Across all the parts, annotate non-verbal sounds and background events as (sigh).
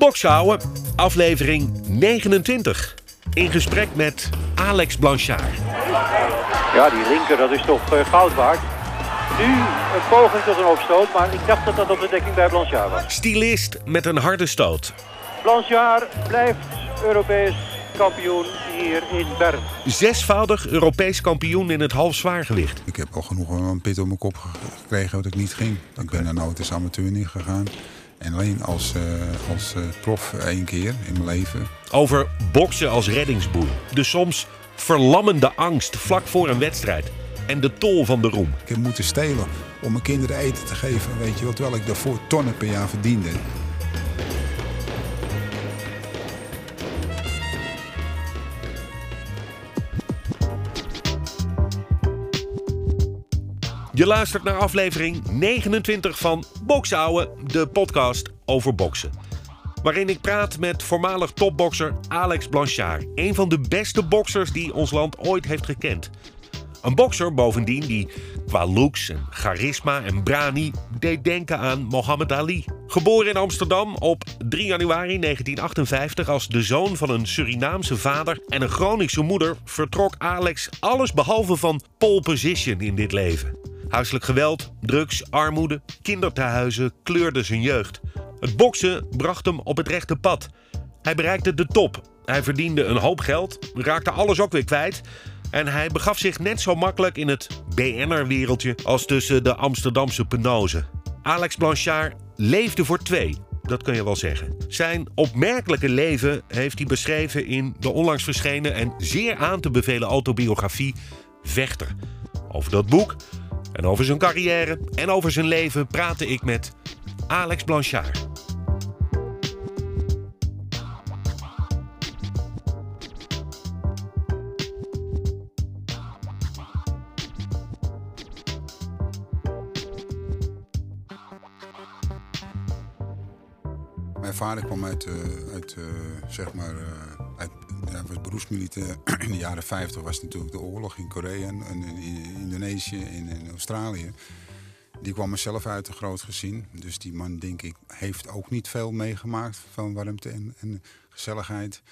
Bokshouden, aflevering 29. In gesprek met Alex Blanchard. Ja, die linker, dat is toch uh, goud waard. Nu een poging tot een opstoot, maar ik dacht dat dat op de dekking bij Blanchard was. Stilist met een harde stoot. Blanchard blijft Europees kampioen hier in Bern. Zesvoudig Europees kampioen in het half zwaargewicht. Ik heb al genoeg een pit op mijn kop gekregen dat ik niet ging. Ik ben er nooit als amateur in gegaan. En alleen als, uh, als uh, prof één keer in mijn leven. Over boksen als reddingsboei. De soms verlammende angst vlak voor een wedstrijd. En de tol van de roem. Ik heb moeten stelen om mijn kinderen eten te geven. Weet je, terwijl ik daarvoor tonnen per jaar verdiende. Je luistert naar aflevering 29 van Boksouwen, de podcast over boksen. Waarin ik praat met voormalig topbokser Alex Blanchard. Een van de beste boksers die ons land ooit heeft gekend. Een bokser bovendien die qua looks en charisma en brani deed denken aan Mohammed Ali. Geboren in Amsterdam op 3 januari 1958 als de zoon van een Surinaamse vader en een Groningse moeder, vertrok Alex alles behalve van pole position in dit leven. Huiselijk geweld, drugs, armoede, kindertehuizen kleurden zijn jeugd. Het boksen bracht hem op het rechte pad. Hij bereikte de top. Hij verdiende een hoop geld, raakte alles ook weer kwijt. En hij begaf zich net zo makkelijk in het BN'er-wereldje als tussen de Amsterdamse penozen. Alex Blanchard leefde voor twee, dat kun je wel zeggen. Zijn opmerkelijke leven heeft hij beschreven in de onlangs verschenen en zeer aan te bevelen autobiografie Vechter. Over dat boek en over zijn carrière en over zijn leven praatte ik met Alex Blanchard. Vader kwam uit, uh, uit uh, zeg maar, uh, uit, hij was beroepsmilitair. (clears throat) In de jaren 50 was natuurlijk de oorlog in Korea en in Indonesië en in Australië. Die kwam er zelf uit een groot gezin. Dus die man, denk ik, heeft ook niet veel meegemaakt van warmte en, en gezelligheid.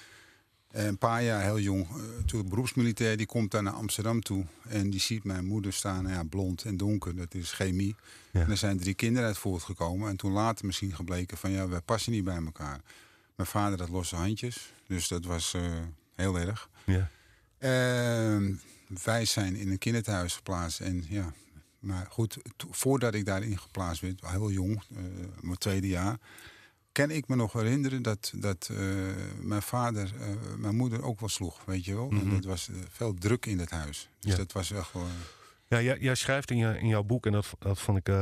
En een paar jaar heel jong, toen beroepsmilitair, die komt daar naar Amsterdam toe. En die ziet mijn moeder staan, ja, blond en donker, dat is chemie. Ja. En er zijn drie kinderen uit voortgekomen. En toen later misschien gebleken van, ja, wij passen niet bij elkaar. Mijn vader had losse handjes, dus dat was uh, heel erg. Ja. Uh, wij zijn in een kinderthuis geplaatst. En ja, maar goed, voordat ik daarin geplaatst werd, heel jong, uh, mijn tweede jaar kan ik me nog herinneren dat, dat uh, mijn vader uh, mijn moeder ook wel sloeg, weet je wel. Mm -hmm. En dat was uh, veel druk in het huis. Dus ja. dat was echt wel... Ja, jij, jij, schrijft in, je, in jouw boek, en dat, dat vond ik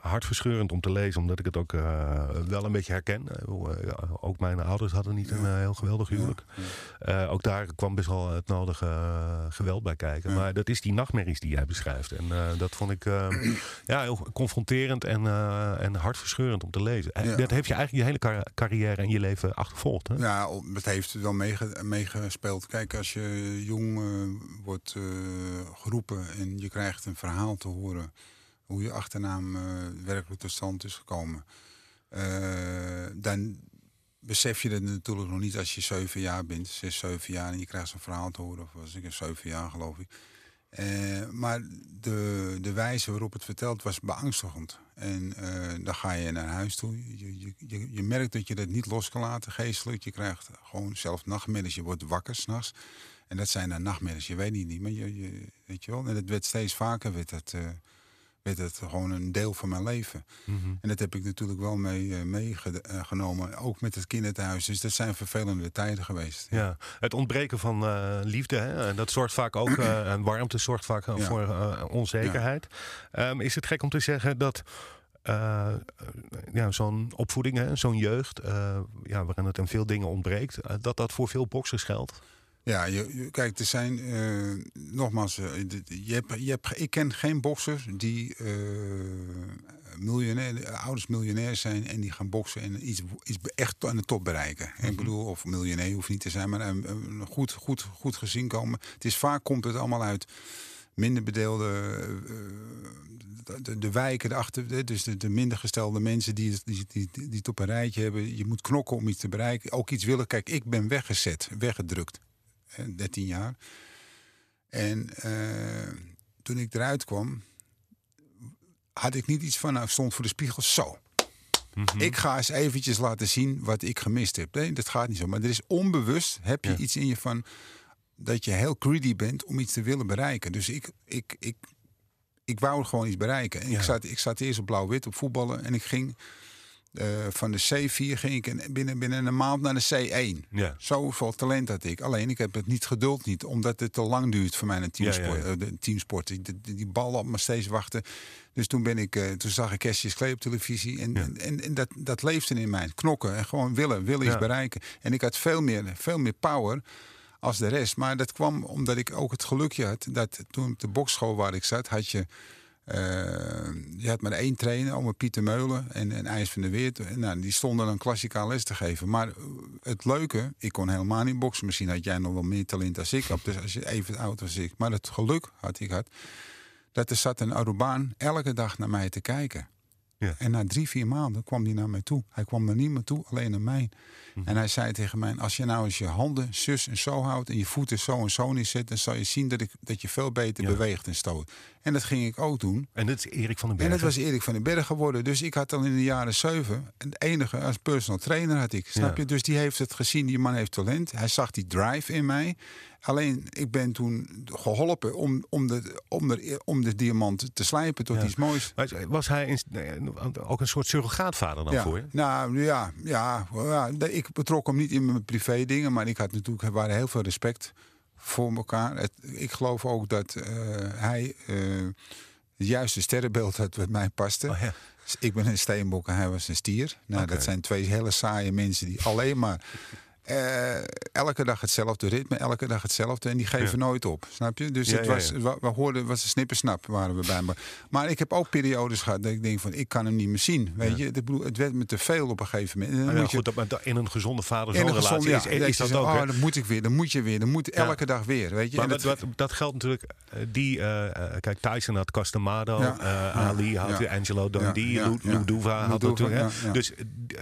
hartverscheurend om te lezen, omdat ik het ook wel een beetje herken. ook mijn ouders hadden niet een heel geweldig huwelijk. Ook daar kwam best wel het nodige geweld bij kijken. Maar dat is die nachtmerries die jij beschrijft. En dat vond ik (clears throat) ja, heel confronterend en, en hartverscheurend om te lezen. Dat heeft je eigenlijk je hele car carrière en je leven achtervolgd. Hè? Ja, het heeft wel meege meegespeeld. Kijk, als je jong wordt geroepen en je krijgt een verhaal te horen hoe je achternaam uh, werkelijk tot stand is gekomen. Uh, dan besef je dat natuurlijk nog niet als je zeven jaar bent, zes, zeven jaar en je krijgt zo'n verhaal te horen. Of was ik zeven jaar geloof ik. Uh, maar de, de wijze waarop het verteld was beangstigend. En dan ga je naar huis toe. Je, je, je, je merkt dat je dat niet los kan laten geestelijk. Je krijgt gewoon zelf nachtmerries. Je wordt wakker s'nachts. En dat zijn dan nachtmerries, je weet niet, niet maar je, je, weet je wel. En het werd steeds vaker, werd het, uh, werd het gewoon een deel van mijn leven. Mm -hmm. En dat heb ik natuurlijk wel mee, uh, meegenomen, ook met het kinderthuis. Dus dat zijn vervelende tijden geweest. Ja, ja. het ontbreken van uh, liefde, hè? dat zorgt vaak ook, en warmte zorgt vaak ja. voor onzekerheid. Ja. Um, is het gek om te zeggen dat... Uh, ja, zo'n opvoeding, zo'n jeugd, uh, ja, waarin het aan veel dingen ontbreekt, uh, dat dat voor veel boxers geldt? Ja, je, je, kijk, er zijn uh, nogmaals, uh, je hebt, je hebt, ik ken geen boxers die uh, miljonair, ouders miljonair zijn en die gaan boksen en iets, iets echt aan de top bereiken. Mm -hmm. Ik bedoel, of miljonair hoeft niet te zijn, maar um, goed, goed, goed gezien komen. Het is vaak komt het allemaal uit minder bedeelde de, de wijken, de achter, dus de, de minder gestelde mensen die, die, die, die het op een rijtje hebben. Je moet knokken om iets te bereiken. Ook iets willen. Kijk, ik ben weggezet, weggedrukt. 13 jaar. En uh, toen ik eruit kwam, had ik niet iets van, nou, stond voor de spiegel, zo. Mhm. Ik ga eens eventjes laten zien wat ik gemist heb. Nee, dat gaat niet zo. Maar er is onbewust, heb je iets in je van, dat je heel greedy bent om iets te willen bereiken. Dus ik, ik, ik, ik wou gewoon iets bereiken. En ik, zat, ik zat eerst op blauw-wit op voetballen en ik ging uh, van de C4 ging ik binnen, binnen een maand naar de C1. Ja. Zoveel talent had ik. Alleen ik heb het niet geduld niet, omdat het te lang duurt voor mij een teamsport. Ja, ja, uh, teamsport. Die, die, bal op me steeds wachten. Dus toen ben ik, uh, toen zag ik Cassius Clay op televisie en, en, en, dat, dat leefde in mij. Knokken en gewoon willen, willen iets bereiken. En ik had veel meer, veel meer power als de rest. Maar dat kwam omdat ik ook het gelukje had dat toen op de bokschool waar ik zat, had je je had maar één trainer, oma Pieter Meulen en, en IJs van de Weert. Nou, die stonden een klassikaal les te geven. Maar het leuke, ik kon helemaal niet boksen. Misschien had jij nog wel meer talent als ik. Dus als je even oud was ik. Maar het geluk had ik had, dat er zat een Arubaan elke dag naar mij te kijken. Ja. En na drie, vier maanden kwam hij naar mij toe. Hij kwam naar niemand toe, alleen naar mij. Mhm. En hij zei tegen mij: Als je nou eens je handen zus en zo houdt. en je voeten zo en zo neerzet. dan zal je zien dat, ik, dat je veel beter beweegt en stoot. En dat ging ik ook doen. En dat is Erik van den Berg. En dat was Erik van den Berg geworden. Dus ik had al in de jaren zeven. het enige als personal trainer had ik. Snap je? Dus die heeft het gezien. Die man heeft talent. Hij zag die drive in mij. Alleen, ik ben toen geholpen om, om, de, om, de, om de diamant te slijpen tot iets moois. Was hij ook een soort surrogaatvader dan voor je? Nou ja, ja, ja, ik betrok hem niet in mijn privé dingen. Maar ik had natuurlijk, waren heel veel respect voor elkaar. Het, ik geloof ook dat uh, hij uh, het juiste sterrenbeeld had wat mij paste. Oh, ja. Ik ben een steenbok en hij was een stier. Nou, okay. Dat zijn twee hele saaie mensen die alleen maar uh, elke dag hetzelfde ritme, elke dag hetzelfde. En die geven nooit op, snap je? Dus het was, we, we hoorden, was een snippersnap waren we bij me. Maar ik heb ook periodes gehad dat ik denk van, ik kan hem niet meer zien. Weet je, het werd me te veel op een gegeven moment. En dan moet je, goed, dat in een gezonde vader-zoon relatie is, is dat, ook. Oh, dan moet ik weer, dan moet je weer, dan moet elke dag weer, weet je. Maar en dat, dat, geldt natuurlijk, eh, die, uh, kijk, Tyson had Castamado, uh, Ali had Angelo Dundee, Luduva had natuurlijk. Dus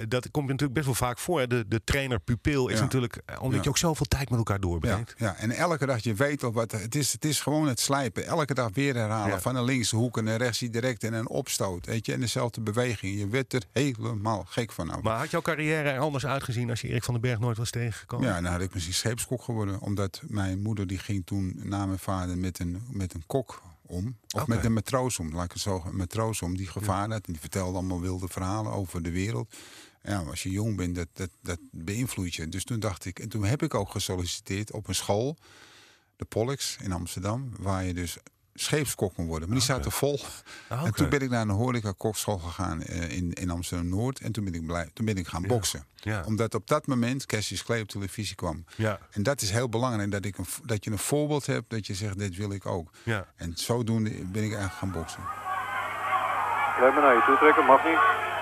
dat komt natuurlijk best wel vaak voor. De, de trainer-pupil is natuurlijk, eh, omdat je ook zoveel tijd met elkaar doorbrengt. Ja, en elke dag, je weet al wat, het is, het is gewoon het slijpen. Elke dag weer herhalen, van een linkse hoek en een rechtsie direct en een opstoot. Weet je, en dezelfde beweging. Je werd er helemaal gek van. Maar had jouw carrière er anders uitgezien als je Erik van den Berg nooit was tegengekomen? Ja, nou had ik misschien scheepskok geworden. Omdat mijn moeder die ging toen na mijn vader met een, met een kok om. Of met een matroos om, laat ik het zo een matroos om, die gevaar had. En die vertelde allemaal wilde verhalen over de wereld ja, als je jong bent, dat, dat, dat beïnvloedt je. Dus toen dacht ik, en toen heb ik ook gesolliciteerd op een school, de Pollux in Amsterdam, waar je dus scheepskok kon worden. Maar die zaten vol. Ah, en toen ben ik naar een horeca kokschool gegaan uh, in, in Amsterdam-Noord. En toen ben ik, blij, toen ben ik gaan boksen. Ja. Omdat op dat moment Cassius Clay op televisie kwam. Ja. En dat is heel belangrijk. Dat, ik een, dat je een voorbeeld hebt. Dat je zegt, dit wil ik ook. Ja. En zodoende ben ik eigenlijk gaan boksen. Blijf maar naar je toe trekken, mag niet.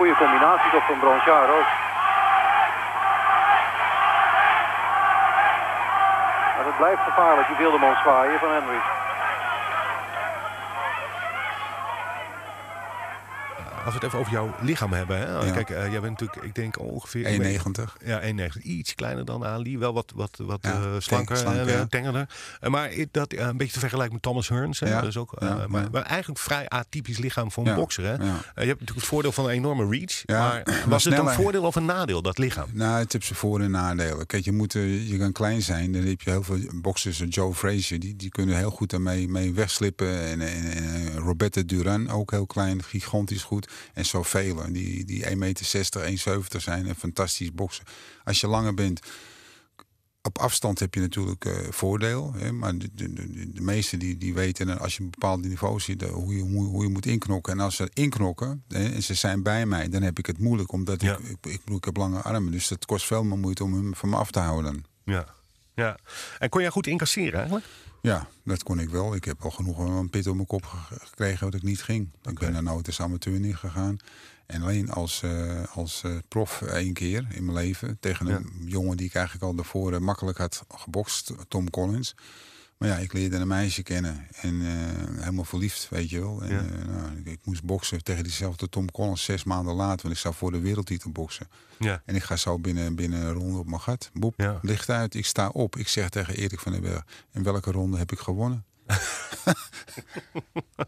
Goede combinatie toch van Bronchard ook. Maar het blijft gevaarlijk, die Wilderman zwaaien van Henry. Als we het even over jouw lichaam hebben. Hè? Kijk, uh, jij bent natuurlijk, ik denk ongeveer... 1,90. Ja, 1,90. Iets kleiner dan Ali. Wel wat, wat, wat ja, uh, slanker en tengerder. maar dat een beetje te vergelijken met Thomas Hearns. Hè? Dus ook, maar, maar, eigenlijk vrij atypisch lichaam voor een bokser. Hè? je hebt natuurlijk het voordeel van een enorme reach. (clears throat) Maar was het een voordeel of een nadeel, dat lichaam? Nou, het heeft zijn voor- en nadelen. Kijk, je, moet, je kan klein zijn. Dan heb je heel veel boxers. Joe Frazier, die, die kunnen heel goed daarmee mee wegslippen. En, en, en Roberto Duran, ook heel klein, gigantisch goed. En zoveel. Die, die 1,60 meter, 1,70 zijn en fantastisch boksen. Als je langer bent, op afstand heb je natuurlijk uh, voordeel. Hè, maar de, de, de, de meesten die, die weten als je een bepaald niveau ziet hoe, je, hoe, hoe, je moet inknokken. En als ze inknokken hè, en ze zijn bij mij, dan heb ik het moeilijk. Omdat ik, ik, ik, ik, heb lange armen. Dus dat kost veel meer moeite om hem van me af te houden. Ja. Ja. En kon jij goed incasseren eigenlijk? Ja, dat kon ik wel. Ik heb al genoeg een pit op mijn kop gekregen dat ik niet ging. Ik ben er nooit als amateur niet gegaan. En alleen als, uh, als uh, prof één keer in mijn leven. Tegen een jongen die ik eigenlijk al daarvoor uh, makkelijk had gebokst, Tom Collins. Maar ja, ik leerde een meisje kennen en helemaal verliefd, weet je wel. En, ja. nou, ik moest boksen tegen diezelfde Tom Collins zes maanden later, want ik zou voor de wereldtitel boksen. Ja. En ik ga zo binnen, binnen een ronde op mijn gat. Boep, ja. licht uit, ik sta op. Ik zeg tegen Erik van den Berg, in welke ronde heb ik gewonnen? (laughs)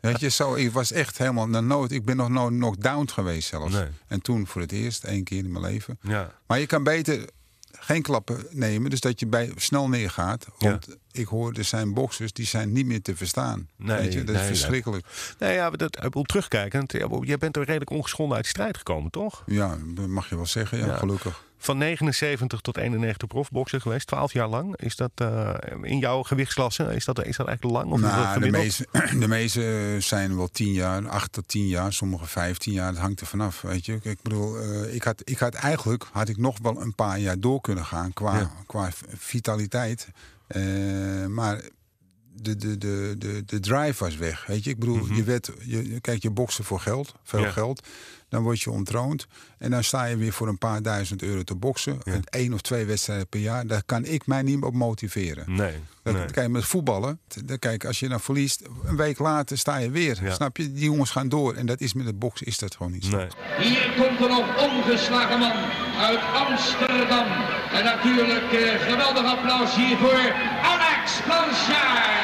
Weet je, zo, ik was echt helemaal naar nood. Ik ben nog nooit knockdown geweest zelfs. Nee. En toen voor het eerst, één keer in mijn leven. Ja. Maar je kan beter geen klappen nemen, dus dat je bij snel neergaat. Want ja. Ik hoor, er zijn boxers die zijn niet meer te verstaan. Nee, Weet je, dat is verschrikkelijk. Nee, ja, dat, ik wil terugkijken. Jij bent er redelijk ongeschonden uit de strijd gekomen, toch? Ja, dat mag je wel zeggen, ja, gelukkig. Van 79 tot 91 profbokser geweest, 12 jaar lang. Is dat uh, in jouw gewichtsklasse, is dat, is dat eigenlijk lang? Of nou, de, meeste, (clears throat) de meeste zijn wel 10 jaar, 8 tot 10 jaar, sommige 15 jaar. Dat hangt er vanaf, weet je. Ik bedoel, uh, ik, had, ik had eigenlijk had ik nog wel een paar jaar door kunnen gaan qua, ja. qua vitaliteit. Uh, maar de, de, de, de, de drive was weg. Weet je, ik bedoel, mm -hmm. je werd, je, kijk, je boksen voor geld, veel ja. geld. Dan word je ontroond. En dan sta je weer voor een paar duizend euro te boksen. Ja. En één of twee wedstrijden per jaar. Daar kan ik mij niet op motiveren. Nee. Dat, nee. Kijk, met voetballen. Dan, kijk, als je dan verliest, een week later sta je weer. Ja. Snap je? Die jongens gaan door. En dat is met het boksen is dat gewoon niet zo. Nee. Hier komt er nog ongeslagen man uit Amsterdam. En natuurlijk eh, geweldig applaus hier voor Alex Blanchard.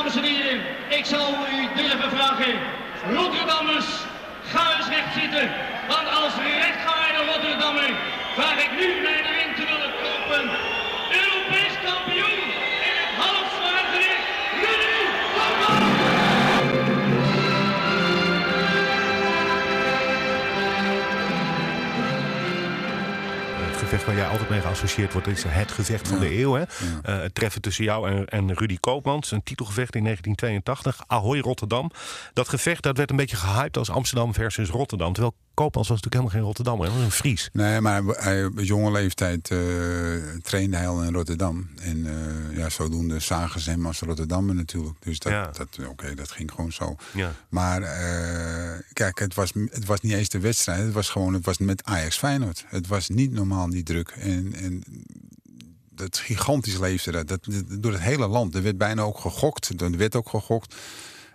dames en heren, ik zal u durven vragen. Rotterdammers, ga eens recht zitten. Want als rechtgaande Rotterdammer vraag ik nu mijn ring te willen kopen. Gevecht waar jij altijd mee geassocieerd wordt, is het gevecht van de eeuw. Hè? Uh, het treffen tussen jou en, en Rudy Koopmans, een titelgevecht in 1982, Ahoy Rotterdam. Dat gevecht dat werd een beetje gehyped als Amsterdam versus Rotterdam. Terwijl Koopmans was natuurlijk helemaal geen Rotterdammer, hij was een Fries. Nee, maar hij, op jonge leeftijd uh, trainde hij al in Rotterdam. En uh, ja, zodoende zagen ze hem als Rotterdammer natuurlijk. Dus dat, ja. dat, oké, okay, dat ging gewoon zo. Ja. Maar uh, kijk, het was, het was niet eens de wedstrijd. Het was gewoon het was met Ajax Feyenoord. Het was niet normaal, die druk. En, en dat gigantisch leefde dat. dat. Door het hele land. Er werd bijna ook gegokt. Er werd ook gegokt.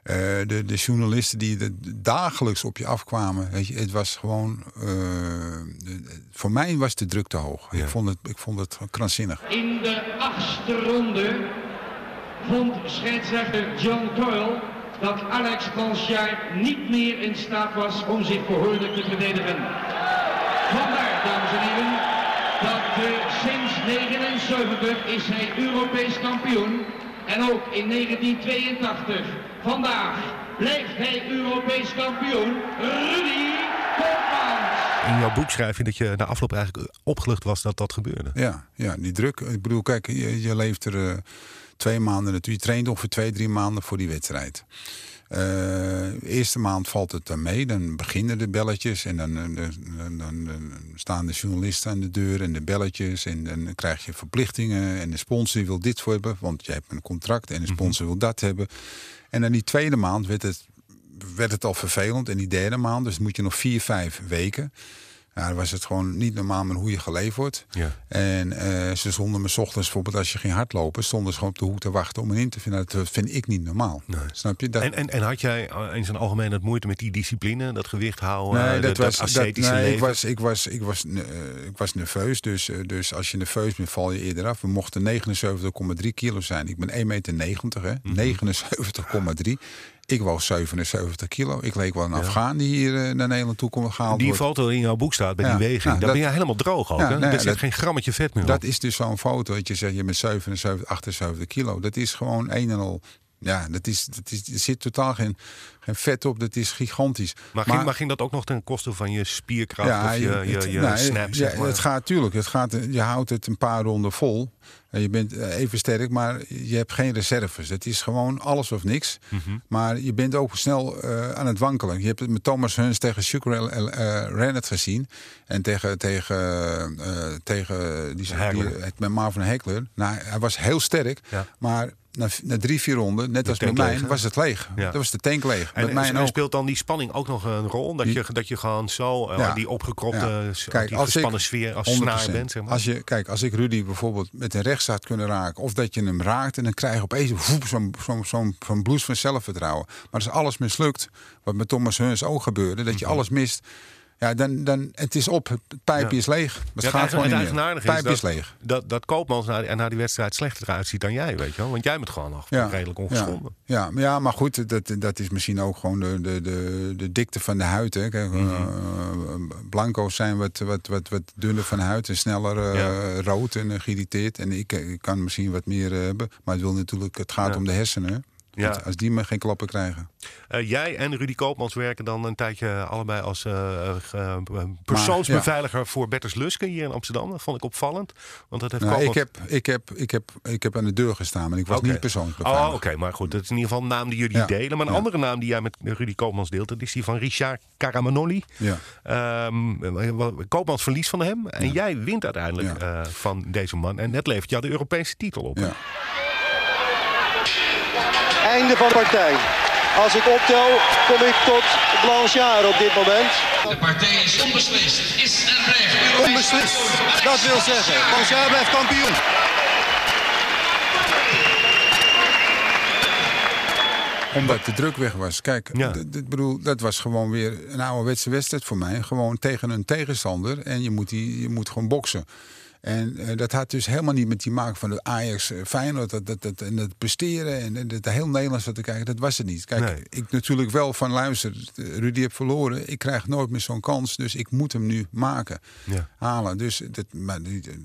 Uh, de, de, journalisten die er dagelijks op je afkwamen. Weet je, het was gewoon. Uh, de, voor mij was de druk te hoog. Ja. Ik, vond het, ik vond het krankzinnig. In de achtste ronde vond scheidsrechter John Doyle dat Alex Blanchard niet meer in staat was om zich behoorlijk te verdedigen. Vandaar, dames en heren, dat uh, sinds 1979 is hij Europees kampioen. En ook in 1982. Vandaag blijft hij Europees kampioen Rudy Koopmans. In jouw boek schrijf je dat je na afloop eigenlijk opgelucht was dat dat gebeurde. Ja, ja die druk. Ik bedoel, kijk, je, je leeft er uh, twee maanden naartoe. Je traint ongeveer twee, drie maanden voor die wedstrijd. Uh, eerste maand valt het dan mee. Dan beginnen de belletjes. En dan, dan, dan, dan, staan de journalisten aan de deur en de belletjes. En dan krijg je verplichtingen. En de sponsor wil dit voor hebben. Want je hebt een contract. En de sponsor wil dat hebben. En dan die tweede maand werd het, werd het al vervelend. En die derde maand, dus moet je nog vier, vijf weken. Ja, dan was het gewoon niet normaal met hoe je geleefd wordt. Ja. En uh, ze zonden me ochtends, bijvoorbeeld als je ging hardlopen, stonden ze gewoon op de hoek te wachten om me in te vinden. Dat vind ik niet normaal. Nee. Snap je? Dat... En, en, en had jij in zijn algemeen het moeite met die discipline, dat gewicht houden, nee, dat, was, dat ascetische dat, nee, leven? Ik was, ik was, ik was, uh, ik was nerveus, dus, uh, dus als je nerveus bent, val je eerder af. We mochten 79,3 kilo zijn. Ik ben 1,90 meter, hè? Mm -hmm. 79,3. Ik woog 77 kilo. Ik leek wel een ja. Afghaan die hier uh, naar Nederland toe kon gehaald Die wordt. foto in jouw boek staat bij ja. die weging. Ja, daar dat, ben je helemaal droog ook. Ja, hè? Nee, er zit dat, geen grammetje vet meer Dat op. is dus zo'n foto dat je zegt je bent 77, 78 kilo. Dat is gewoon een en al... Ja, dat is, dat is, er zit totaal geen, geen vet op. Dat is gigantisch. Maar ging, maar ging dat ook nog ten koste van je spierkracht of je, je, het, je nou, snap? ja, zeg maar? Het gaat natuurlijk. Het gaat, je houdt het een paar ronden vol. Je bent eh, even sterk, maar je hebt geen reserves. Het is gewoon alles of niks. Mhm. Maar je bent ook snel eh, aan het wankelen. Je hebt het met Thomas Huns tegen Sucre uh, Rennet gezien. En tegen, tegen, eh, tegen die, die, met Marvin Hekler. Nou, hij was heel sterk. Ja. Maar na, na drie, vier ronden, net als bij leeg, mij, was het leeg. Ja. Dat was de tank leeg. En, met mij en speelt dan die spanning ook nog een rol? Dat, je, dat je gewoon zo, eh, Ja. die opgekropte, Ja. Kijk, die ik- gespannen sfeer als 100%. snaar bent? Zeg maar. Als je, kijk, als ik Rudy bijvoorbeeld met een rechts had kunnen raken, of dat je hem raakt en dan krijg je opeens zo'n zo'n zo'n bloes van zelfvertrouwen. Maar als alles mislukt, wat met Thomas Huns ook gebeurde, dat je alles mist, ja, dan, dan het is op, het pijpje Ja. is leeg. Het Ja, gaat gewoon niet meer. eigenaardige Het pijpje is dat, leeg. Dat, dat Koopmans na, na die wedstrijd slechter eruit ziet dan jij, weet je wel? Want jij bent gewoon nog Ja, redelijk ongeschonden. ja, ja, maar goed, dat, dat is misschien ook gewoon de, de, de, de dikte van de huid. Hè. Kijk, Mhm. eh, blanco's zijn wat, wat, wat, wat dunner van huid en sneller eh, rood en uh, geïrriteerd. En ik, ik kan misschien wat meer eh, hebben, maar het, wil natuurlijk, het gaat om de hersenen. Ja. Want Als die me geen klappen krijgen. Eh, jij en Rudy Koopmans werken dan een tijdje allebei als eh, eh, ge- persoonsbeveiliger voor Berters Luske hier in Amsterdam. Dat vond ik opvallend. Want dat heeft Nou, ik, Koopmans... heb, ik, heb, ik, heb, ik heb aan de deur gestaan, maar ik was niet persoonlijk Oh, oké. Maar goed, dat is in ieder geval een naam die jullie Ja. delen. Maar een andere naam die jij met Rudy Koopmans deelt, dat is die van Richard Caramanoli. Ja. Ehm, Koopmans verliest van hem. En jij wint uiteindelijk van deze man. En dat levert jou de Europese titel op. Ja. Einde van de partij. Als ik optel, kom ik tot Blanchard op dit moment. De partij is onbeslist. Is en blijft Onbeslist. Dat wil zeggen, Blanchard blijft kampioen. Omdat de druk weg was. Kijk, Ja. bedoel, dat was gewoon weer een ouderwetse wedstrijd voor mij. Gewoon tegen een tegenstander. En je moet, die, je moet gewoon boksen. En eh, dat had dus helemaal niet met die maken van de Ajax eh, Feyenoord. Dat, dat, dat, en dat presteren en, en dat heel Nederlands zat te kijken. Dat was het niet. Kijk, Nee. ik natuurlijk wel van luister. Rudy heeft verloren. Ik krijg nooit meer zo'n kans. Dus ik moet hem nu maken. Ja. Halen. Dus dat, maar,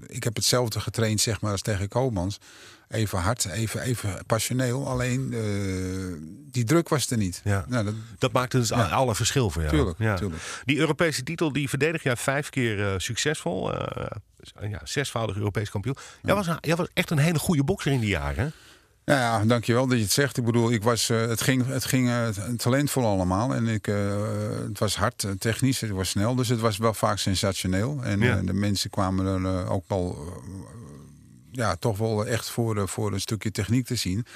ik heb hetzelfde getraind zeg maar als tegen Koopmans. Even hard, even, even passioneel. Alleen eh, die druk was er niet. Ja. Nou, dat, Dat maakt dus Ja. alle verschil voor jou. Tuurlijk, ja. tuurlijk. Die Europese titel die verdedig jij vijf keer eh, succesvol. Eh, ja, zesvoudig Europees kampioen. Jij, was, een- jij was echt een hele goede bokser in die jaren. hè? Nou ja, dankjewel dat je het zegt. Ik bedoel, ik was, het ging, het ging talentvol allemaal. En ik, het was hard, technisch, het was snel. Dus het was wel vaak sensationeel. En Ja. de mensen kwamen er ook wel, ja, toch wel echt voor, eh, voor een stukje techniek te zien.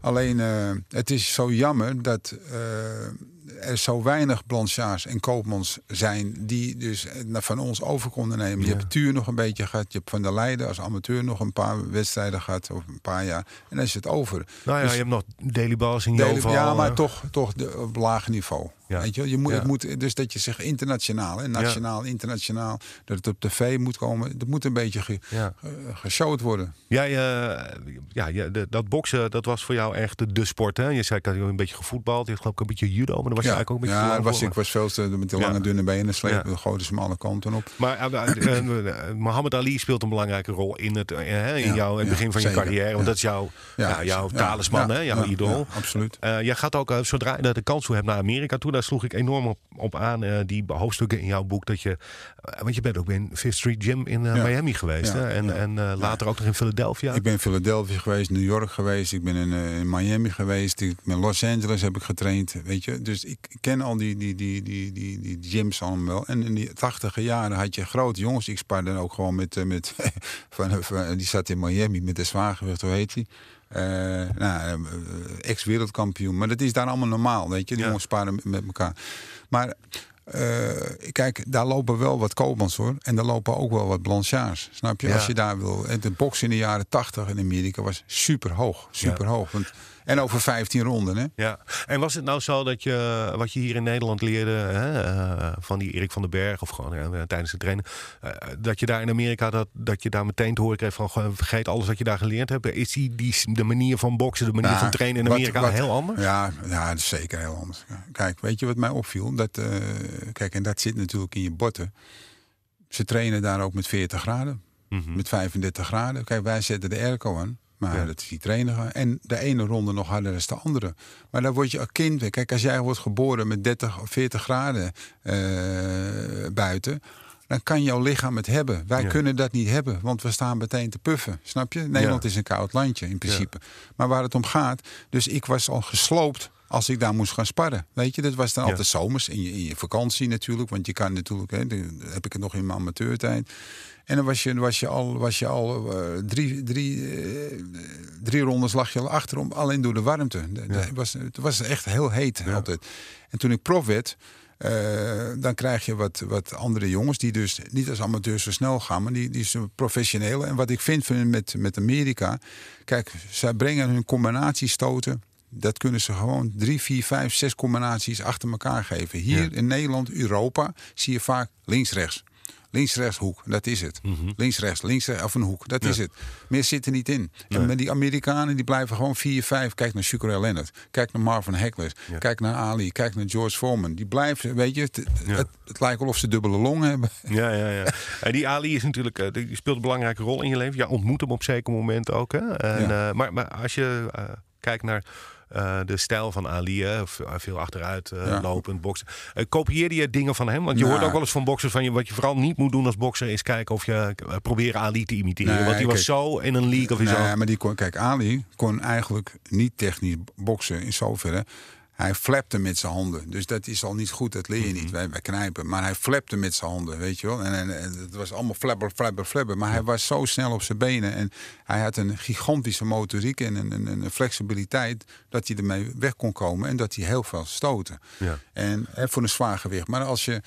Alleen, eh, het is zo jammer dat eh, er zo weinig Blanchards en Koopmans zijn... die dus van ons over konden nemen. Je hebt Tuur nog een beetje gehad. Je hebt Van der Leijden als amateur nog een paar wedstrijden gehad. Of een paar jaar. En dan is het over. Nou ja, Dus- je hebt nog Daily Balls in Joval. ja, maar toch, toch de, op laag niveau. Ja. Weet je, je moet, Ja. het moet, dus dat je zegt internationaal, hè, nationaal, internationaal, dat het op tv moet komen. Dat moet een beetje ge, Ja. ge- geshowd worden. Jij, eh, ja, je- de- dat boksen, dat was voor jou echt de, de sport. Hè? Je zei, ik had een beetje gevoetbald. Je geloof ik een beetje judo. Maar dan was je eigenlijk ook een beetje ja was, voor. ik was veel te met Ja. lange dunne benen slepen, Ja. gooiden ze me alle kanten op. Maar eh, eh, eh, Mohammed Ali speelt een belangrijke rol in het, eh, in het ja, begin van je carrière. Want dat is jouw, ja, jouw talisman, ja, hè, jouw idool. absoluut. Eh, jij gaat ook, eh, zodra je de kans toe hebt, naar Amerika toe. Daar sloeg ik enorm op, op aan. eh, die hoofdstukken in jouw boek. Dat je, eh, want je bent ook in Fifth Street Gym in eh, Ja. Miami geweest. Ja, hè? En, ja. en later ook nog in Philadelphia. Ik ben in Philadelphia geweest, New York geweest, ik ben in, in Miami geweest, ik ben in Los Angeles heb ik getraind, weet je. Dus ik ken al die, die, die, die, die, die gyms allemaal wel. En in die tachtige jaren had je grote jongens. Ik spaarde ook gewoon met, met (laughs) van, van- die zat in Miami met de zwaargewicht, hoe heet die? Eh, nou, eh, ex-wereldkampioen. Maar dat is daar allemaal normaal, weet je. Die Ja. jongens sparen met- elkaar. Maar eh, kijk, daar lopen wel wat Koopmans hoor. En daar lopen ook wel wat Blanchards. Snap je? Ja. Als je daar wil. De box in de jaren 80 in Amerika was super hoog. Super hoog. Want, en over 15 ronden, hè? Ja, en was het nou zo dat je wat je hier in Nederland leerde hè, eh, van die Erik van den Berg of gewoon ja, tijdens het trainen, eh, dat je daar in Amerika dat, dat je daar meteen te horen kreeg van gewoon vergeet alles wat je daar geleerd hebt. Is die, die de manier van boksen, de manier Nou, van trainen in Amerika wat- heel anders? Ja, ja, dat is zeker heel anders. Kijk, weet je wat mij opviel? Dat, eh, kijk, en dat zit natuurlijk in je botten. Ze trainen daar ook met 40 graden, Mhm. met 35 graden. Kijk, wij zetten de airco aan. Maar Ja. dat is die trainer. En de ene ronde nog harder dan de andere. Maar dan word je als kind. Kijk, als jij wordt geboren met 30 of 40 graden eh, buiten. Dan kan jouw lichaam het hebben. Wij Ja. kunnen dat niet hebben, want we staan meteen te puffen. Snap je? Nederland Ja. is een koud landje in principe. Maar waar het om gaat. Dus ik was al gesloopt als ik daar moest gaan sparren. Weet je, dat was dan Ja. altijd zomers. In je, in je vakantie natuurlijk. Want je kan natuurlijk. Hè, heb ik het nog in mijn amateurtijd. En dan was je, was je al, was je al eh, drie, drie, eh, drie rondes lag je al achter om alleen door de warmte. De- de- Het, was, het was echt heel heet altijd. En toen ik prof werd, eh, dan krijg je wat, wat andere jongens die dus niet als amateurs zo snel gaan, maar die, die zijn professionele. En wat ik vind van- met, met Amerika, kijk, zij brengen hun combinatiestoten. Dat kunnen ze gewoon drie, vier, vijf, zes combinaties achter elkaar geven. Hier Ja. in Nederland, Europa, zie je vaak links-rechts. Links-rechts hoek, dat is het. Links-rechts, links of een hoek, dat is het. Meer zit er niet in. En met die Amerikanen die blijven gewoon 4, 5. Kijk naar Sugar Leonard. Kijk naar Marvin Hagler. Kijk naar Ali. Kijk naar George Foreman. Die blijven, weet je, het, het, het lijkt wel of ze dubbele long hebben. Ja, ja, ja. (laughs) En die Ali is natuurlijk, eh, die speelt een belangrijke rol in je leven. Ja, ontmoet hem op zeker moment ook. Hè? En, eh, maar, maar als je eh, kijkt naar eh, de stijl van Ali, hè, v- veel achteruit eh, Ja. lopend, boksen. Eh, kopieerde je dingen van hem? Want je Nou. hoort ook wel eens van boxers van je, wat je vooral niet moet doen als bokser is kijken of je eh, proberen Ali te imiteren. Nee, want die was zo in een league of Nee, zo. maar die kon, kijk, Ali kon eigenlijk niet technisch boksen in zoverre. Hij flapte met zijn handen. Dus dat is al niet goed, dat leer je Mhm. niet. Wij, wij knijpen. Maar hij flapte met zijn handen, weet je wel. En, en, en het was allemaal flabber, flabber, flabber. Maar hij was zo snel op zijn benen. En hij had een gigantische motoriek en een, een, een flexibiliteit... dat hij ermee weg kon komen en dat hij heel veel stoten. Ja. En hè, voor een zwaar gewicht. Maar als je...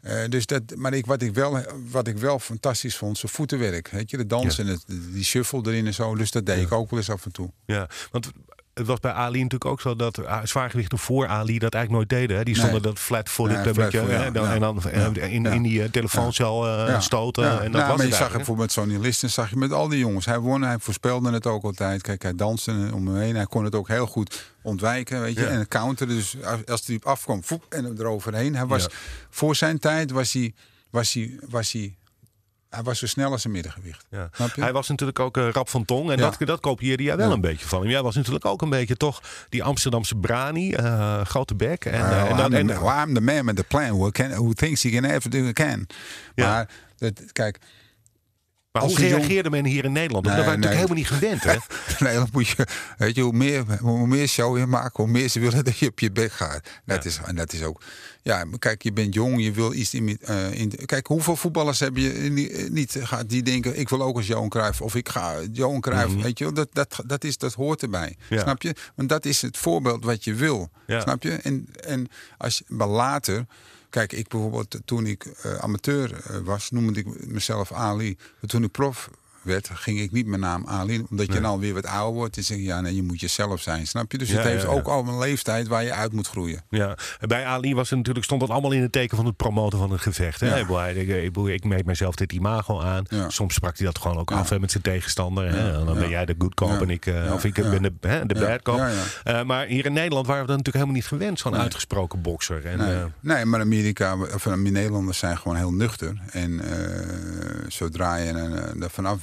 eh, dus dat, maar ik, wat, ik wel, wat ik wel fantastisch vond, zijn voetenwerk. Weet je, de dansen, en het, die shuffle erin en zo. Dus dat deed ik ook wel eens af en toe. Ja, want het was bij Ali natuurlijk ook zo dat uh, zwaargewichten voor Ali dat eigenlijk nooit deden. Hè? Die stonden Nee. dat beetje, flat-footed, hè, ja, dan- ja. en dan eh, in, Ja. in die uh, telefooncel uh, stoten. Ja. En dat Nou, was maar het je zag eigenlijk, voor met Sonny Listen, zag je met al die jongens. Hij won, hij voorspelde het ook altijd. Kijk, hij danste om hem heen. Hij kon het ook heel goed ontwijken, weet je. En het counteren, dus als- hij afkwam, voep, en hem eroverheen. Hij was, voor zijn tijd was hij, was hij, was hij, hij was zo snel als een middengewicht. Ja. Hij was natuurlijk ook uh, rap van tong. En Ja. dat, dat kopieerde jij wel Ja. een beetje van hem. Jij was natuurlijk ook een beetje toch die Amsterdamse brani. uh, grote bek. En, uh, Well, en, dan- I'm, en, the, well, I'm the man with the plan who, can, who thinks he can everything he can. Ja. Maar dat, kijk, maar als hoe jong- reageerde men hier in Nederland? Nee, dat waren nee. natuurlijk helemaal niet gewend. Hè? (laughs) nee, dan moet je, weet je, hoe meer, hoe meer show je maakt, hoe meer ze willen (laughs) dat je op je bek gaat. Dat Ja. is, en dat is ook, ja, kijk, je bent jong, je wil iets in, eh, in kijk, hoeveel voetballers heb je niet, niet gehad die denken, ik wil ook als Johan Cruijff, of ik ga Johan Cruijff, weet je dat, dat, dat, is, dat hoort erbij, Mhm. Ja. snap je? Want dat is het voorbeeld wat je wil, Ja. snap je? En, en als je, maar later, kijk, ik bijvoorbeeld, toen ik eh, amateur eh, was, noemde ik mezelf Ali, toen ik prof werd, ging ik niet mijn naam Ali. Omdat je dan weer wat ouder wordt. En zeg je, ja, nee, je moet jezelf zijn, snap je? Dus Ja, het heeft ja, ja. ook al een leeftijd waar je uit moet groeien. Ja, en bij Ali was het natuurlijk, stond het allemaal in het teken van het promoten van het gevecht. Hè? Ik, ik, ik, meet mezelf dit imago aan. Soms sprak hij dat gewoon ook af hè, met zijn tegenstander. Hè? En dan ben jij de good cop en ik, eh, of ik ja. ben de, hè, de bad cop. Eh, maar hier in Nederland waren we dat natuurlijk helemaal niet gewend, zo'n Nee. uitgesproken bokser. En, Nee, eh, nee maar Amerika, of eh, Nederlanders zijn gewoon heel nuchter. En eh, zodra je er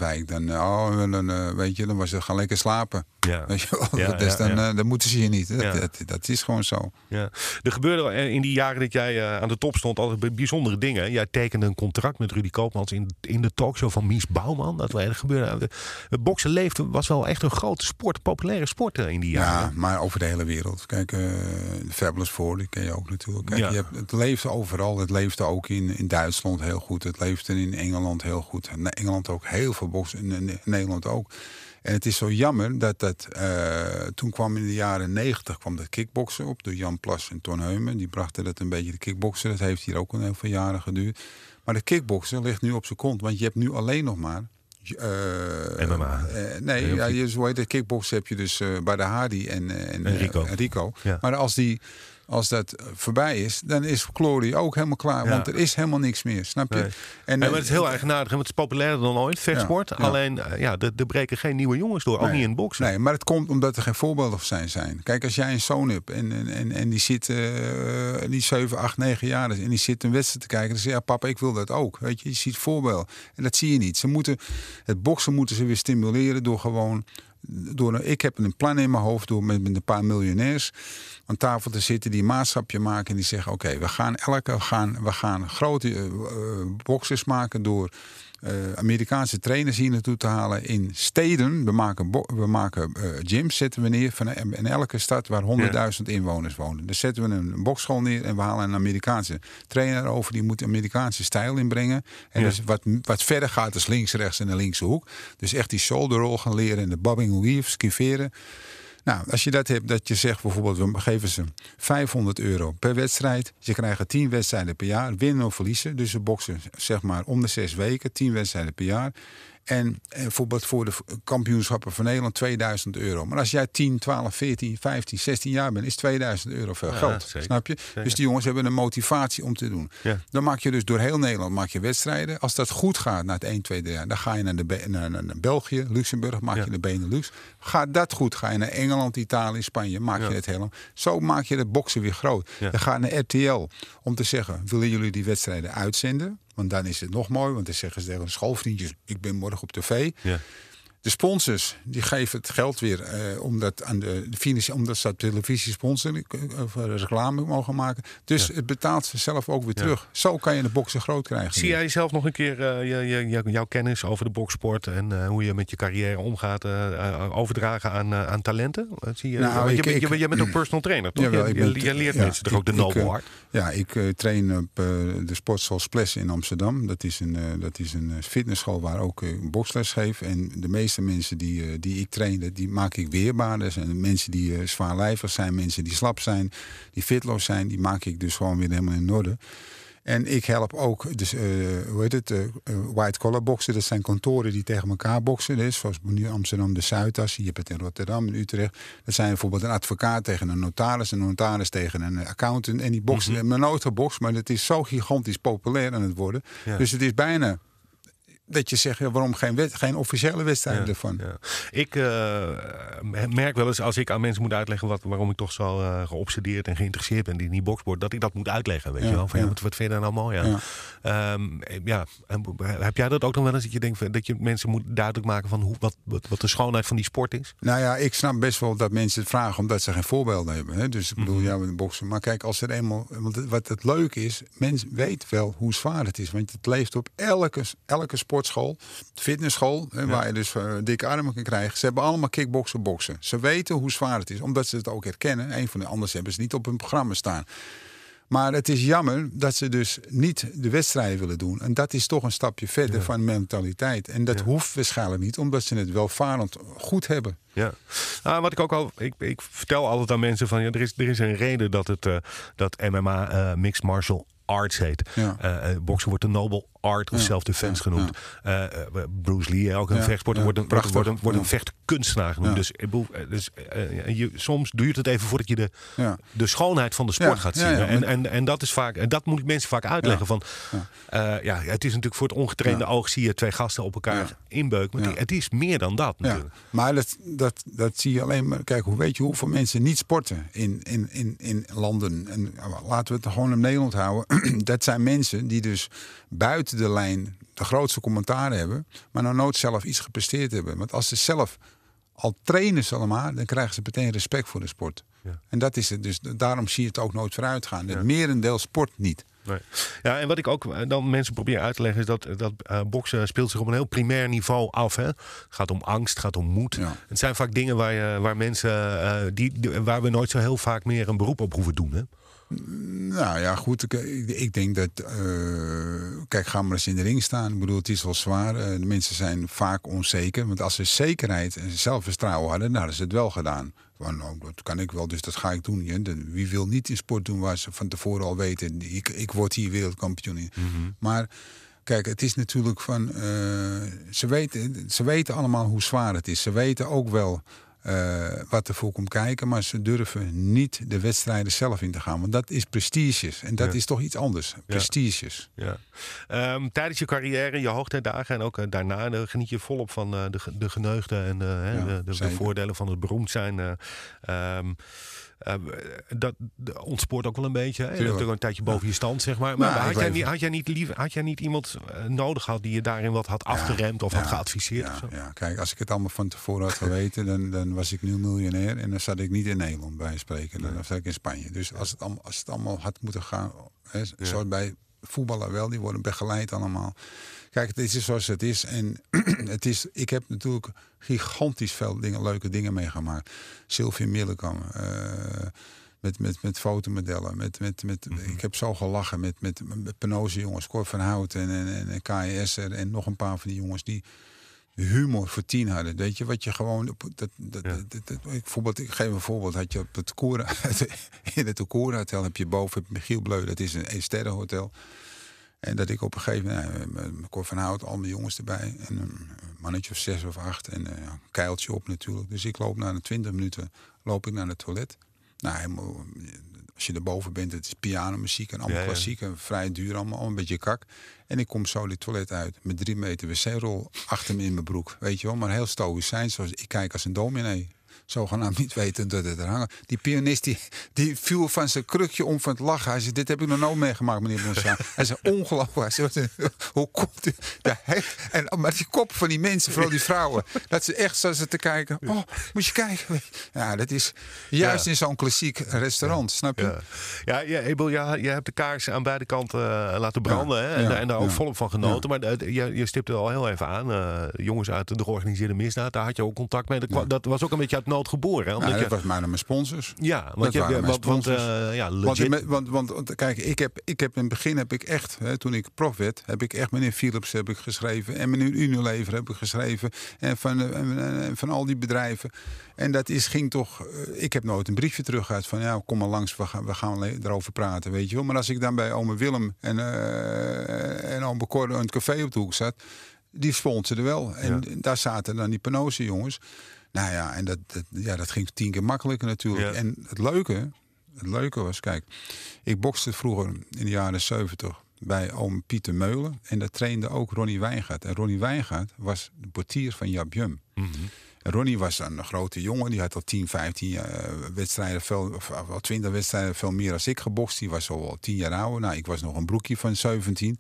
afwijkt, dan, eh, oh, dan, eh, weet je, dan was ze gaan lekker slapen. ja. (laughs) Weet je wel? Ja, dus ja, dan, ja. eh, dan moeten ze je niet. Dat, Ja. dat, dat is gewoon zo. Ja. Er gebeurde in die jaren dat jij aan de top stond altijd bij- bijzondere dingen. Jij tekende een contract met Rudy Koopmans in, in de talkshow van Mies Bouwman. Dat, gebeurde. Het boksen leefde, was wel echt een grote sport, populaire sport in die Ja, jaren. maar over de hele wereld. Kijk, eh Fabulous Four, die ken je ook natuurlijk. Kijk, Ja. je hebt, het leefde overal. Het leefde ook in, in Duitsland heel goed. Het leefde in Engeland heel goed. In Engeland ook heel veel In, in Nederland ook. En het is zo jammer dat dat... eh, toen kwam in de jaren negentig kwam dat kickboksen op. Door Jan Plas en Ton Heumen. Die brachten dat een beetje de kickboksen. Dat heeft hier ook een heel veel jaren geduurd. Maar de kickboksen ligt nu op zijn kont. Want je hebt nu alleen nog maar... eh, MMA. eh, nee, ja, je, zo heet het kickboksen heb je dus bij de Hardy en, en, En Rico. Rico. Ja. Maar als, die, als dat voorbij is, dan is Glory ook helemaal klaar. Ja. Want er is helemaal niks meer, snap je? Nee. En, eh, maar het is heel eigenaardig. Want het is populairder dan ooit, vechtsport. Ja, ja. Alleen, eh, ja, er, er breken geen nieuwe jongens door. Ook niet in boksen. Nee, maar het komt omdat er geen voorbeelden zijn. zijn. Kijk, als jij een zoon hebt en, en, en, en die zit, eh, die 7, 8, 9 jaar is en die zit een wedstrijd te kijken, dan zeg je, ja, papa, ik wil dat ook. Weet je, je ziet voorbeeld. En dat zie je niet. Ze moeten, het boksen moeten ze weer stimuleren door gewoon door ik heb een plan in mijn hoofd door met, met een paar miljonairs. Aan tafel te zitten die een maatschapje maken en die zeggen: Oké, we gaan elke we gaan, we gaan grote eh, eh, boxes maken door eh, Amerikaanse trainers hier naartoe te halen in steden. We maken, we maken eh, gyms, zetten we neer van, in elke stad waar 100.000 inwoners wonen. Dus zetten we een bokschool neer en we halen een Amerikaanse trainer over. Die moet Amerikaanse stijl inbrengen. En Ja. dus wat, wat verder gaat is links, rechts en de linkse hoek. Dus echt die shoulder roll gaan leren en de bobbing weave, skiveren. Nou, als je dat hebt, dat je zegt bijvoorbeeld, we geven ze 500 euro per wedstrijd. Ze krijgen 10 wedstrijden per jaar, winnen of verliezen. Dus ze boksen zeg maar om de zes weken, 10 wedstrijden per jaar. En eh, bijvoorbeeld voor de kampioenschappen van Nederland 2000 euro. Maar als jij 10, 12, 14, 15, 16 jaar bent, is 2000 euro veel Ja, geld. zeker. Snap je? Dus die jongens hebben een motivatie om te doen. Ja. Dan maak je dus door heel Nederland maak je wedstrijden. Als dat goed gaat na het 1, 2, 3 jaar, dan ga je naar, de, naar, naar, naar België, Luxemburg, maak Ja. je de Benelux. Gaat dat goed, ga je naar Engeland, Italië, Spanje, maak je het helemaal. Zo maak je de boksen weer groot. Dan ga je naar RTL om te zeggen, willen jullie die wedstrijden uitzenden? Want dan is het nog mooi, want dan zeggen ze tegen de schoolvriendjes, ik ben morgen op tv. Ja. De sponsors die geven het geld weer eh, omdat, aan de, de financiën, omdat ze op televisie sponsoren of reclame mogen maken. Dus het betaalt zichzelf ook weer Ja. terug. Zo kan je de boksen groot krijgen. Zie jij zelf nog een keer eh, je, je, jouw kennis over de boksport en eh, hoe je met je carrière omgaat overdragen aan, aan talenten? Zie je, Nou, ik- je, ik- je, je bent ook (clears throat) personal trainer, toch? Jawel, je, ben- leert ja, mensen toch ook de eh, art? Ja, ik train op de sportschool Splash in Amsterdam. Dat is een, dat is een fitnessschool waar ook boksles geef. En de meeste mensen die, eh, die ik train, die maak ik weerbaar. Dat zijn mensen die eh, zwaarlijvig zijn, mensen die slap zijn, die fitloos zijn. Die maak ik dus gewoon weer helemaal in orde. En ik help ook, dus, eh, hoe heet het, white collar boksen. Dat zijn kantoren die tegen elkaar boksen. Dus, zoals nu Amsterdam de Zuidas, je hebt het in Rotterdam, in Utrecht. Dat zijn bijvoorbeeld een advocaat tegen een notaris, een notaris tegen een accountant. En die boksen, mm -hmm. nooit maar het is zo gigantisch populair aan het worden. Ja. Dus het is bijna dat je zegt, ja, waarom geen, wet, geen officiële wedstrijden Ja, ervan? ja. Ik eh, merk wel eens als ik aan mensen moet uitleggen wat, waarom ik toch zo eh, geobsedeerd en geïnteresseerd ben in die boxsport, dat ik dat moet uitleggen. Weet je wel? Van, wat, wat vind je daar nou mooi aan? Ja. Ehm, ja. heb jij dat ook nog wel eens dat je denkt dat je mensen moet duidelijk maken van hoe, wat, wat, wat de schoonheid van die sport is? Nou ja, ik snap best wel dat mensen het vragen omdat ze geen voorbeelden hebben. Hè? Dus ik bedoel, Mhm. ja, met boksen. Maar kijk, als er eenmaal. Want wat het leuke is, mensen weet wel hoe zwaar het is. Want het leeft op elke, elke sportschool, fitnessschool, hè, waar je dus eh, dikke armen kan krijgen. Ze hebben allemaal kickboksen, boksen. Ze weten hoe zwaar het is, omdat ze het ook herkennen. Een van de anders hebben ze niet op hun programma staan. Maar het is jammer dat ze dus niet de wedstrijden willen doen. En dat is toch een stapje verder van mentaliteit. En dat hoeft waarschijnlijk niet, omdat ze het welvarend goed hebben. Ja, nou, wat ik ook al, ik, ik vertel altijd aan mensen van ja, er is, er is een reden dat het uh, dat MMA uh, mixed martial arts heet. Ja. Uh, boksen wordt de noble art of self-defense genoemd. Uh, Bruce Lee, ook een vechtsporter, wordt een, prachtig, wordt een, wordt een vechtkunstenaar genoemd. Dus, uh, dus uh, je, soms duurt het even voordat je de, de schoonheid van de sport gaat zien. en, en, en dat is vaak, en dat moet ik mensen vaak uitleggen. Van, ja. ja, het is natuurlijk voor het ongetrainde oog zie je twee gasten op elkaar inbeuken. Maar het is meer dan dat Ja, natuurlijk. maar dat, dat, dat zie je alleen maar. Kijk, hoe weet je hoeveel mensen niet sporten in, in, in, in landen? En laten we het gewoon in Nederland houden. (clears throat) dat zijn mensen die dus buiten de lijn de grootste commentaar hebben, maar nog nooit zelf iets gepresteerd hebben. Want als ze zelf al trainen ze allemaal, dan krijgen ze meteen respect voor de sport. Ja. En dat is het. Dus daarom zie je het ook nooit vooruit gaan. Het merendeel sport niet. Nee. Ja, en wat ik ook eh, dan mensen probeer uit te leggen is dat, dat uh, boksen speelt zich op een heel primair niveau af. Hè? Het gaat om angst, het gaat om moed. Ja. Het zijn vaak dingen waar, je, waar mensen uh, die, die, waar we nooit zo heel vaak meer een beroep op hoeven doen. Hè? Nou ja, goed. Ik, ik denk dat. Uh, kijk, ga maar eens in de ring staan. Ik bedoel, het is wel zwaar. Uh, de mensen zijn vaak onzeker. Want als ze zekerheid en zelfvertrouwen hadden, dan hadden ze het wel gedaan. Van, nou, dat kan ik wel, dus dat ga ik doen. Ja. Wie wil niet in sport doen waar ze van tevoren al weten, ik, ik word hier wereldkampioen in. Mhm. Mm -hmm. Maar kijk, het is natuurlijk van. Uh, ze, weten, ze weten allemaal hoe zwaar het is. Ze weten ook wel. Uh, wat ervoor komt kijken, maar ze durven niet de wedstrijden zelf in te gaan. Want dat is prestiges. En dat Ja. is toch iets anders. Prestiges. Ja. Um, tijdens je carrière, je hoogtijdagen en ook uh, daarna uh, geniet je volop van de, de geneugde en ja, de, de, de, voordelen van het beroemd zijn. Um, eh, dat dat ontspoort ook wel een beetje. Hè? Dat een tijdje boven je stand, zeg maar. Maar Nou, had, jij niet, had, jij niet lief, had jij niet iemand eh, nodig gehad die je daarin wat had afgeremd of had geadviseerd? Ja, of zo? ja, kijk, als ik het allemaal van tevoren had geweten, dan, dan was ik nu miljonair. En dan zat ik niet in Nederland bij spreken. Dan zat ik in Spanje. Dus als het allemaal, als het allemaal had moeten gaan, hè, zoals bij voetballen wel, die worden begeleid allemaal. Kijk, het is zoals het is. En (clears throat) het is, ik heb natuurlijk gigantisch veel dingen, leuke dingen meegemaakt. Sylvie Millekam. eh, met, met, met fotomodellen. Met, met, met, Ik heb zo gelachen met, met, met Penose jongens. Cor van Hout en, en, en KS'er. En nog een paar van die jongens die humor voor tien hadden. Weet je, wat je gewoon... Dat, dat, Ja. dat, dat- ik, voorbeeld, ik geef een voorbeeld. Had je op het Koren, (laughs) in het Koren Hotel heb je boven Michiel Bleu. Dat is een, een sterrenhotel. En dat ik op een gegeven moment, nou, Cor van Hout, al mijn jongens erbij. En een mannetje of zes of acht. En eh, een keiltje op natuurlijk. Dus ik loop na de twintig minuten loop ik naar het toilet. Nou, helemaal, als je erboven bent, het is pianomuziek en allemaal Ja, ja. klassiek. En vrij duur, allemaal, allemaal een beetje kak. En ik kom zo dit toilet uit met drie meter wc-rol achter me in mijn broek. Weet je wel, maar heel stoïcijns. Zoals ik kijk als een dominee. Zogenaamd niet weten dat het er hangen. Die pianist die, die viel van zijn krukje om van het lachen. Hij zei, dit heb ik nog nooit meegemaakt, meneer Bonsaan. (laughs) Hij zei, ongelooflijk. Hij zei, hoe komt? Ja, hè? en, maar die kop van die mensen, vooral die vrouwen. Dat ze echt zo zitten te kijken. Oh, moet je kijken. Ja, dat is juist Ja. in zo'n klassiek restaurant, snap je? Ja, ja, Ebel, ja, je hebt de kaars aan beide kanten eh, laten branden hè, en, en daar ook volop van genoten. Maar eh, je, je stipte al heel even aan, eh, jongens uit de georganiseerde misdaad, daar had je ook contact mee. Dat was ook een beetje uit nood geboren. Omdat je, dat was maar naar mijn sponsors. ja, want, je, want, want eh, ja, Want, want, want, kijk, ik heb, ik heb in het begin heb ik echt, hè, toen ik prof werd, heb ik echt meneer Philips heb ik geschreven en meneer Unilever heb ik geschreven en van, eh, en, van al die bedrijven. En dat is, ging toch, eh, ik heb nooit een briefje terug gehad van ja, kom maar langs, we gaan, we gaan erover praten, weet je wel. Maar als ik dan bij ome Willem en, en ome Cor een café op de hoek zat, die sponsorden wel. En daar zaten dan die Penose jongens. Nou ja, en dat, dat, ja, dat ging tien keer makkelijker natuurlijk. Ja. En het leuke, het leuke was, kijk, ik bokste vroeger in de jaren 70 bij oom Pieter Meulen. En daar trainde ook Ronnie Wijngaard. En Ronnie Wijngaard was de portier van Jap Jum. En Ronnie was dan een grote jongen. Die had al 10, 15 jaar wedstrijden, veel, of wel 20 wedstrijden, veel meer als ik gebokst. Die was al wel 10 jaar ouder. Nou, ik was nog een broekje van 17.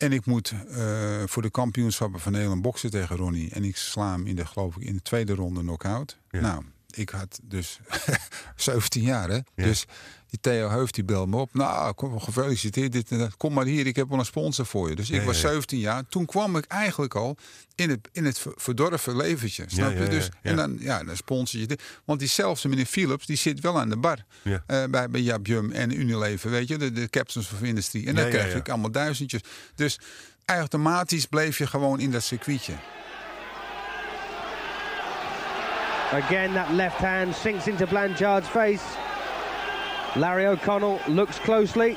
En ik moet eh, voor de kampioenschappen van Nederland boksen tegen Ronnie. En ik sla hem in de, geloof ik, in de tweede ronde knock-out. Ja. Nou, ik had dus (laughs) 17 jaar, hè. Ja. Dus die Theo Heuft, die belde me op. Nou, kom, gefeliciteerd, dit en dat. Kom maar hier, ik heb wel een sponsor voor je. Dus ik Ja, was ja, ja. 17 jaar. Toen kwam ik eigenlijk al in het, in het ver- verdorven leventje, snap je? Dus. En dan, ja, dan sponsor je dit. Want diezelfde meneer Philips, die zit wel aan de bar. Eh, bij, bij Jaap Jum en Unilever, weet je. De, de Captains of Industry. En dan krijg ik allemaal duizendjes. Dus automatisch bleef je gewoon in dat circuitje. Again, that left hand sinks into Blanchard's face. Larry O'Connell looks closely.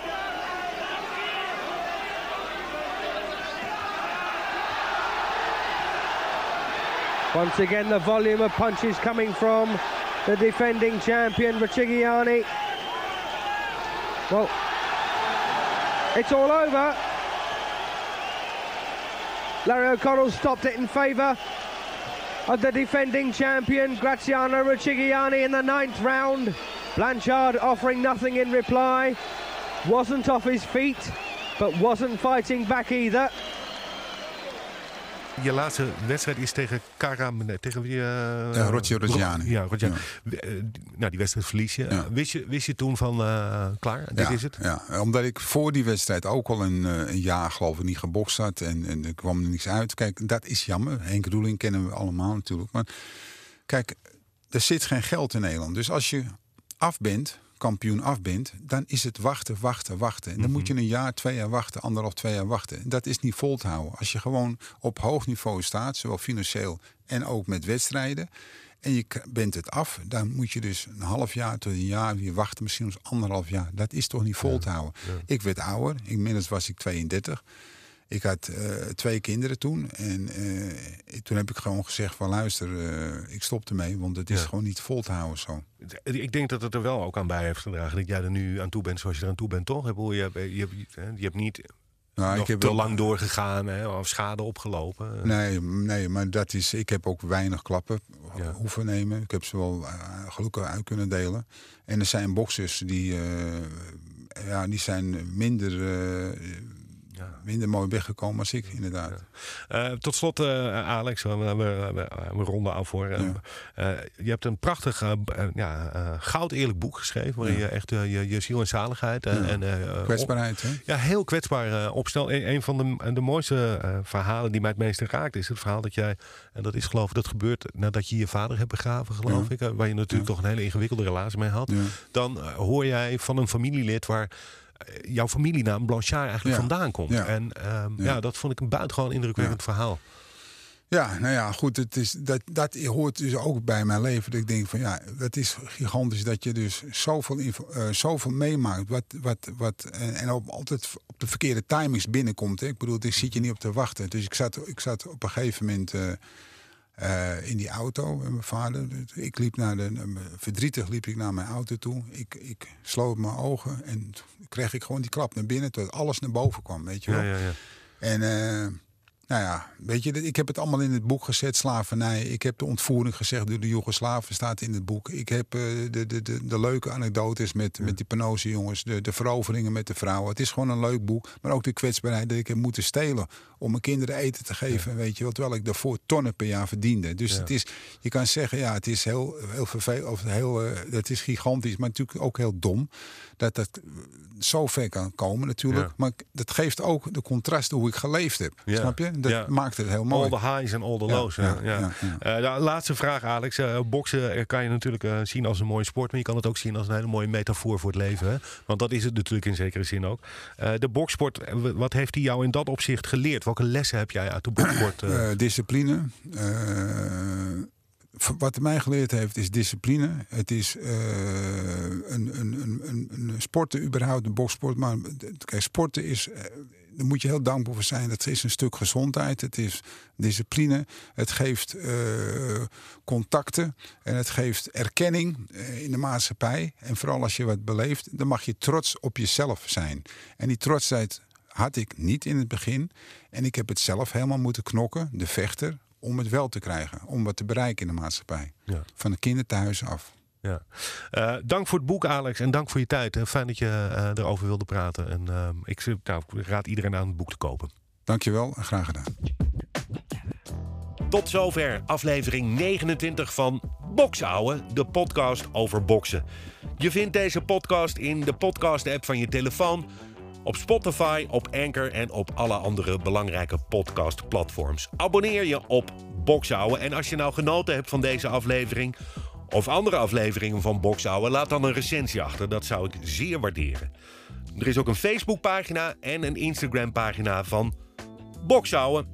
Once again, the volume of punches coming from the defending champion, Rachigiani. Well, it's all over. Larry O'Connell stopped it in favour of the defending champion Graziano Riccigiani in the ninth round. Blanchard offering nothing in reply. Wasn't off his feet, but wasn't fighting back either. Je laatste wedstrijd is tegen Karam, nee, tegen wie? eh, Ja, Roger Roggiani. Ja. Eh, Nou, die wedstrijd verlies je. Ja. Wist je. Wist je toen van, eh, klaar, dit is het? Ja, omdat ik voor die wedstrijd ook al een, eh, een jaar geloof ik niet gebokst had. En, en er kwam er niks uit. Kijk, dat is jammer. Henk Roeling kennen we allemaal natuurlijk. Maar kijk, er zit geen geld in Nederland. Dus als je af bent, kampioen af bent, dan is het wachten, wachten, wachten. En dan moet je een jaar, twee jaar wachten, anderhalf, twee jaar wachten. En Dat is niet vol te houden. Als je gewoon op hoog niveau staat, zowel financieel en ook met wedstrijden. En je bent het af, dan moet je dus een half jaar tot een jaar weer wachten, misschien eens anderhalf jaar. Dat is toch niet vol te houden. Ik werd ouder, inmiddels was ik 32. Ik had eh, twee kinderen toen. En eh, toen heb ik gewoon gezegd van luister, eh, ik stop ermee. Want het is Ja. gewoon niet vol te houden zo. Ik denk dat het er wel ook aan bij heeft gedragen dat jij er nu aan toe bent zoals je er aan toe bent, toch? Ik Je hebt, je hebt, je hebt niet Nou, nog heb te wel- lang doorgegaan hè, of schade opgelopen? Nee, nee, maar dat is. Ik heb ook weinig klappen Ja. hoeven nemen. Ik heb ze wel gelukkig uit kunnen delen. En er zijn boxers die, ja, die zijn minder, eh, minder mooi weggekomen als ik, inderdaad. Eh, tot slot, eh, Alex, we, we, we, we ronden af voor. Ja. je hebt een prachtig, eh, eh, ja, eh, goud eerlijk boek geschreven. Waarin Ja. je echt eh, je, je ziel en zaligheid en, Ja. eh, Kwetsbaarheid, hè? ja, heel kwetsbaar eh, opstel. Een, een van de, de mooiste eh, verhalen die mij het meeste raakt is het verhaal dat jij, en dat is geloof ik, dat gebeurt nadat je je vader hebt begraven, geloof Ja. ik. eh, Waar je natuurlijk toch een hele ingewikkelde relatie mee had. Ja. Dan eh, hoor jij van een familielid waar eh, jouw familienaam Blanchard eigenlijk Ja. vandaan komt. Ja. En ehm, ja. Ja. dat vond ik een buitengewoon indrukwekkend verhaal. Ja, nou ja, goed. Het is, dat, dat hoort dus ook bij mijn leven. Dat ik denk van ja, dat is gigantisch dat je dus zoveel, eh, zoveel meemaakt. Wat, wat, wat, en, en op, altijd op de verkeerde timings binnenkomt. Hè. Ik bedoel, ik zit je niet op te wachten. Dus ik zat, ik zat op een gegeven moment eh, eh, in die auto met mijn vader. Ik liep naar de, verdrietig liep ik naar mijn auto toe. Ik, ik sloot mijn ogen en kreeg ik gewoon die klap naar binnen. Tot alles naar boven kwam, weet je wel. Ja, ja, ja. En eh, nou ja, weet je, ik heb het allemaal in het boek gezet, slavernij. Ik heb de ontvoering gezegd door de Joegoslaven, staat in het boek. Ik heb eh, de, de, de, de leuke anekdotes met, met die Penoze jongens, de, de veroveringen met de vrouwen. Het is gewoon een leuk boek, maar ook de kwetsbaarheid dat ik heb moeten stelen om mijn kinderen eten te geven, weet je wel. Terwijl ik daarvoor tonnen per jaar verdiende. Dus Ja. het is, je kan zeggen, ja, het is heel, heel vervelend, of heel, eh, het is gigantisch, maar natuurlijk ook heel dom dat dat zo ver kan komen natuurlijk. Ja. Maar dat geeft ook de contrasten hoe ik geleefd heb. Ja. Snap je? Dat Ja. maakt het heel All mooi. the highs en all the lows. Ja, ja, Eh, de laatste vraag, Alex. Eh, boksen eh, kan je natuurlijk eh, zien als een mooie sport, maar je kan het ook zien als een hele mooie metafoor voor het leven. Hè? Want dat is het natuurlijk in zekere zin ook. Eh, de boksport, eh, wat heeft hij jou in dat opzicht geleerd? Welke lessen heb jij uit de boksport? eh? Eh, discipline. Wat mij geleerd heeft is discipline. Het is eh, een, een, een, een, sporten, überhaupt een boksport. Maar kijk, sporten is. eh, daar moet je heel dankbaar voor zijn. Het is een stuk gezondheid. Het is discipline. Het geeft eh, contacten. En het geeft erkenning in de maatschappij. En vooral als je wat beleeft, dan mag je trots op jezelf zijn. En die trotsheid had ik niet in het begin. En ik heb het zelf helemaal moeten knokken, de vechter, om het wel te krijgen. Om wat te bereiken in de maatschappij. Ja. Van de kinderthuis af. Ja. Eh, dank voor het boek, Alex. En dank voor je tijd. En fijn dat je eh, erover wilde praten. En eh, ik, nou, ik raad iedereen aan het boek te kopen. Dankjewel en graag gedaan. Tot zover aflevering 29 van Boksouwen, de podcast over boksen. Je vindt deze podcast in de podcast-app van je telefoon, op Spotify, op Anchor en op alle andere belangrijke podcastplatforms. Abonneer je op Boksouwen en als je nou genoten hebt van deze aflevering of andere afleveringen van Boksouwen, laat dan een recensie achter. Dat zou ik zeer waarderen. Er is ook een Facebookpagina en een Instagram-pagina van Boksouwen.